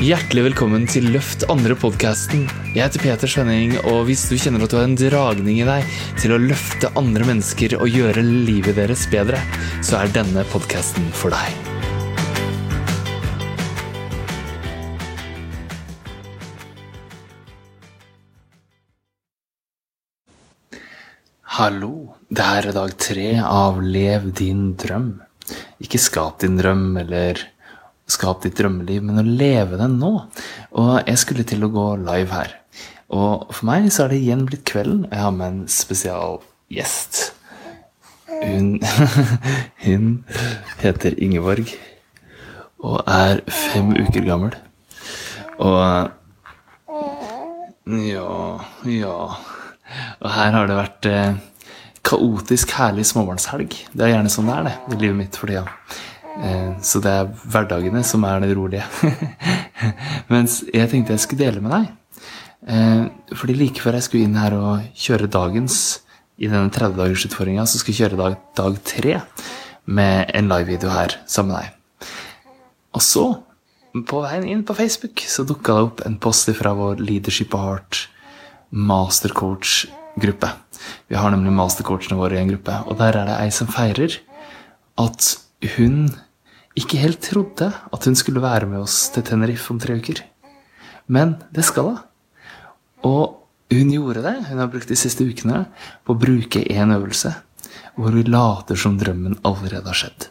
Hjertelig velkommen til Løft andre-podkasten. Jeg heter Peter Svenning, og hvis du kjenner at du har en dragning i deg til å løfte andre mennesker og gjøre livet deres bedre, så er denne podkasten for deg. Hallo. Det er dag tre av Lev din drøm. Ikke skap din drøm, eller Skap ditt drømmeliv, men å leve den nå. Og jeg skulle til å gå live her. Og for meg så er det igjen blitt kvelden. Jeg har med en spesial gjest. Hun, hun heter Ingeborg og er fem uker gammel. Og Ja, ja Og her har det vært eh, kaotisk herlig småbarnshelg. Det er gjerne sånn det er, det, i livet mitt for tida. Eh, så det er hverdagene som er det rolige. Mens jeg tenkte jeg skulle dele med deg. Eh, fordi like før jeg skulle inn her og kjøre dagens i denne 30-dagersutfordringa, så skulle jeg kjøre dag, dag tre med en live-video her sammen med deg. Og så, på veien inn på Facebook, så dukka det opp en post fra vår Leadership of Heart mastercoach-gruppe. Vi har nemlig mastercoachene våre i en gruppe, og der er det ei som feirer at hun ikke helt trodde at hun skulle være med oss til Tenerife om tre uker. Men det skal hun. Og hun gjorde det. Hun har brukt de siste ukene på å bruke én øvelse hvor vi later som drømmen allerede har skjedd.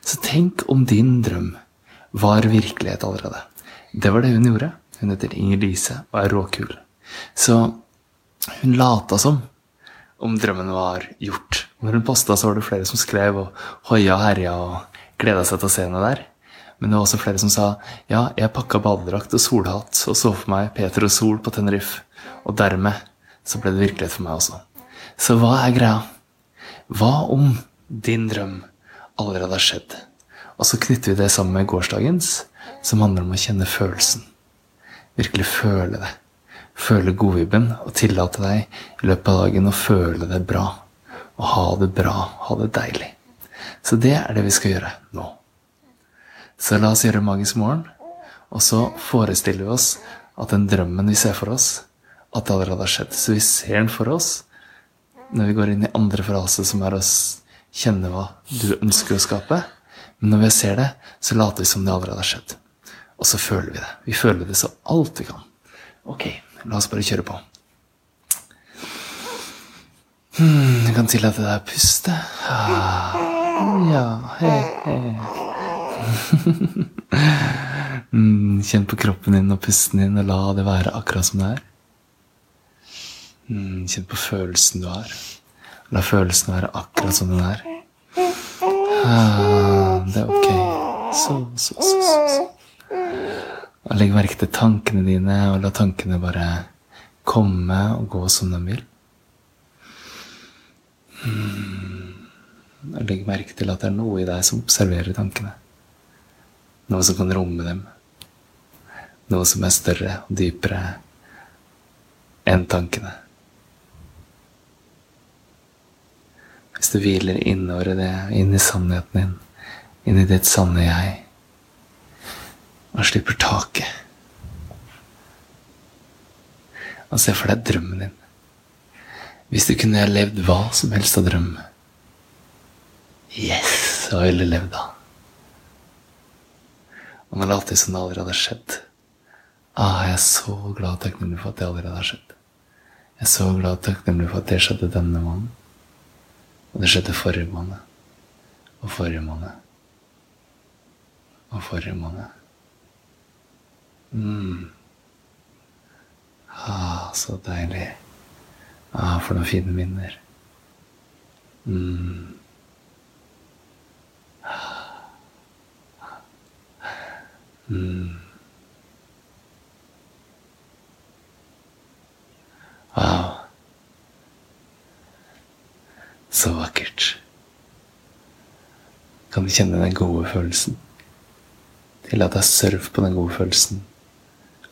Så tenk om din drøm var virkelighet allerede. Det var det hun gjorde. Hun heter Inger Lise og er råkul. Så hun lata som om drømmen var gjort. Når hun posta, så var det flere som skrev og hoia og herja og gleda seg til å se henne der. Men det var også flere som sa ja, jeg pakka badedrakt og solhatt og så for meg Peter og Sol på Tenerife. Og dermed så ble det virkelighet for meg også. Så hva er greia? Hva om din drøm allerede har skjedd? Og så knytter vi det sammen med gårsdagens, som handler om å kjenne følelsen. Virkelig føle det. Føle godvibben og tillate deg i løpet av dagen å føle det bra. Og ha det bra, ha det deilig. Så det er det vi skal gjøre nå. Så la oss gjøre magisk morgen, og så forestiller vi oss at den drømmen vi ser for oss, at det allerede har skjedd. Så vi ser den for oss når vi går inn i andre frase, som er å kjenne hva du ønsker å skape. Men når vi ser det, så later vi som det allerede har skjedd. Og så føler vi det. Vi føler det så alt vi kan. Ok, la oss bare kjøre på. Hmm, du kan tillate deg å puste. Ah. Ja, hei, hei. mm, kjenn på kroppen din og pusten din, og la det være akkurat som det er. Mm, kjenn på følelsen du har. La følelsen være akkurat som den er. Ah, det er ok. Så, så, så, så. Og legg merke til tankene dine, og la tankene bare komme og gå som de vil. Legg merke til at det er noe i deg som observerer tankene. Noe som kan romme dem. Noe som er større og dypere enn tankene. Hvis du hviler innover i det, inn i sannheten din, inn i ditt sanne jeg, og slipper taket Og se for deg drømmen din. Hvis du kunne levd hva som helst av drøm, Yes! Jeg har veldig levd da? Og man later som det allerede har skjedd. Ah, jeg er så glad og takknemlig for at det allerede har skjedd. Jeg er så glad og takknemlig for at det skjedde denne måneden. Og det skjedde forrige måned. Og forrige måned. Og forrige måned. Mm. Ah, så deilig. Ah, for noen fine minner. Mm. Mm. Wow. Så vakkert. Kan du kjenne den gode følelsen? Tillat deg surf på den gode følelsen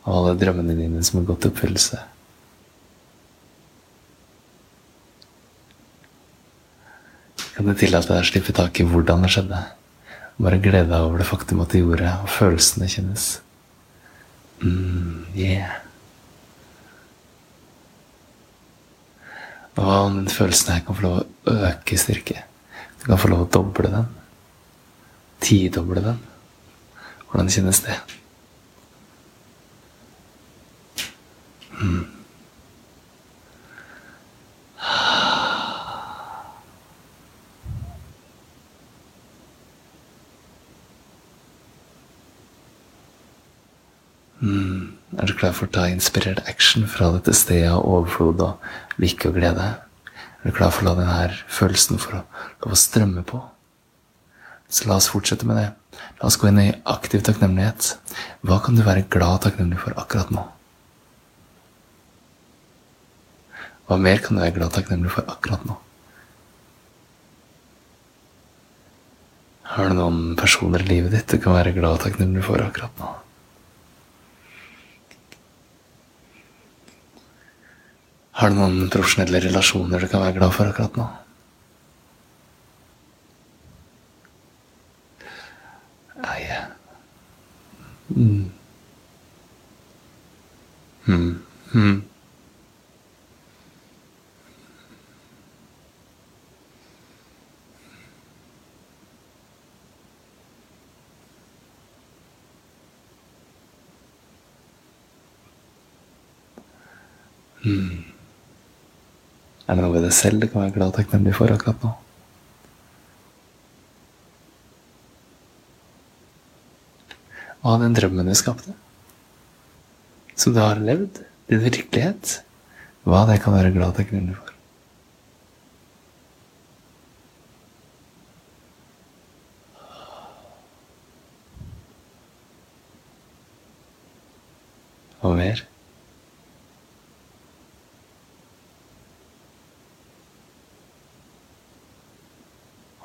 av alle drømmene dine som har gått i oppfyllelse. Kan du tillate deg å slippe tak i hvordan det skjedde? Bare glede deg over det faktum at det gjorde, og følelsene kjennes. Mm, yeah. Hva om den følelsen her kan få lov å øke i styrke? Du kan få lov å doble den. Tidoble den. Hvordan kjennes det? Mm. Mm. Er du klar for å ta inspirert action fra dette stedet av overflod og lykke og glede? Er du klar for å la denne følelsen for å, å strømme på? Så la oss fortsette med det. La oss gå inn i aktiv takknemlighet. Hva kan du være glad og takknemlig for akkurat nå? Hva mer kan du være glad og takknemlig for akkurat nå? Har du noen personer i livet ditt du kan være glad og takknemlig for akkurat nå? Har du noen profesjonelle relasjoner du kan være glad for akkurat nå? Nei mm. Mm. Mm. Mm. Er det noe ved deg selv du kan være glad og takknemlig for akkurat nå? Hva den drømmen du skapte? Som du har levd? Din virkelighet? Hva det kan være glad og takknemlig for? Og mer?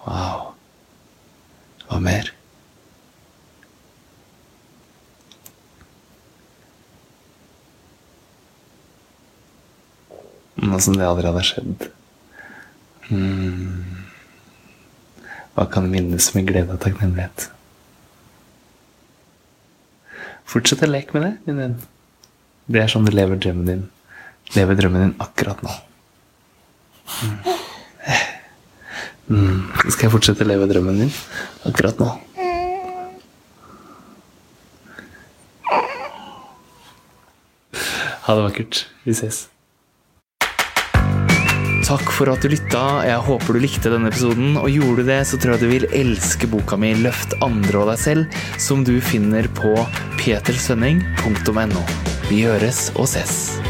Wow. Hva mer? Nå som det aldri hadde skjedd. Hmm. Hva kan minnes med glede og takknemlighet? Fortsett å leke med det, min venn. Det er sånn du lever drømmen din. Lever drømmen din akkurat nå. Mm. Mm. Skal jeg fortsette å leve drømmen din akkurat nå? Ha det vakkert. Vi ses. Takk for at du lytta. Jeg håper du likte denne episoden. Og gjorde du det, så tror jeg du vil elske boka mi 'Løft andre og deg selv', som du finner på petersønning.no. Vi høres og ses.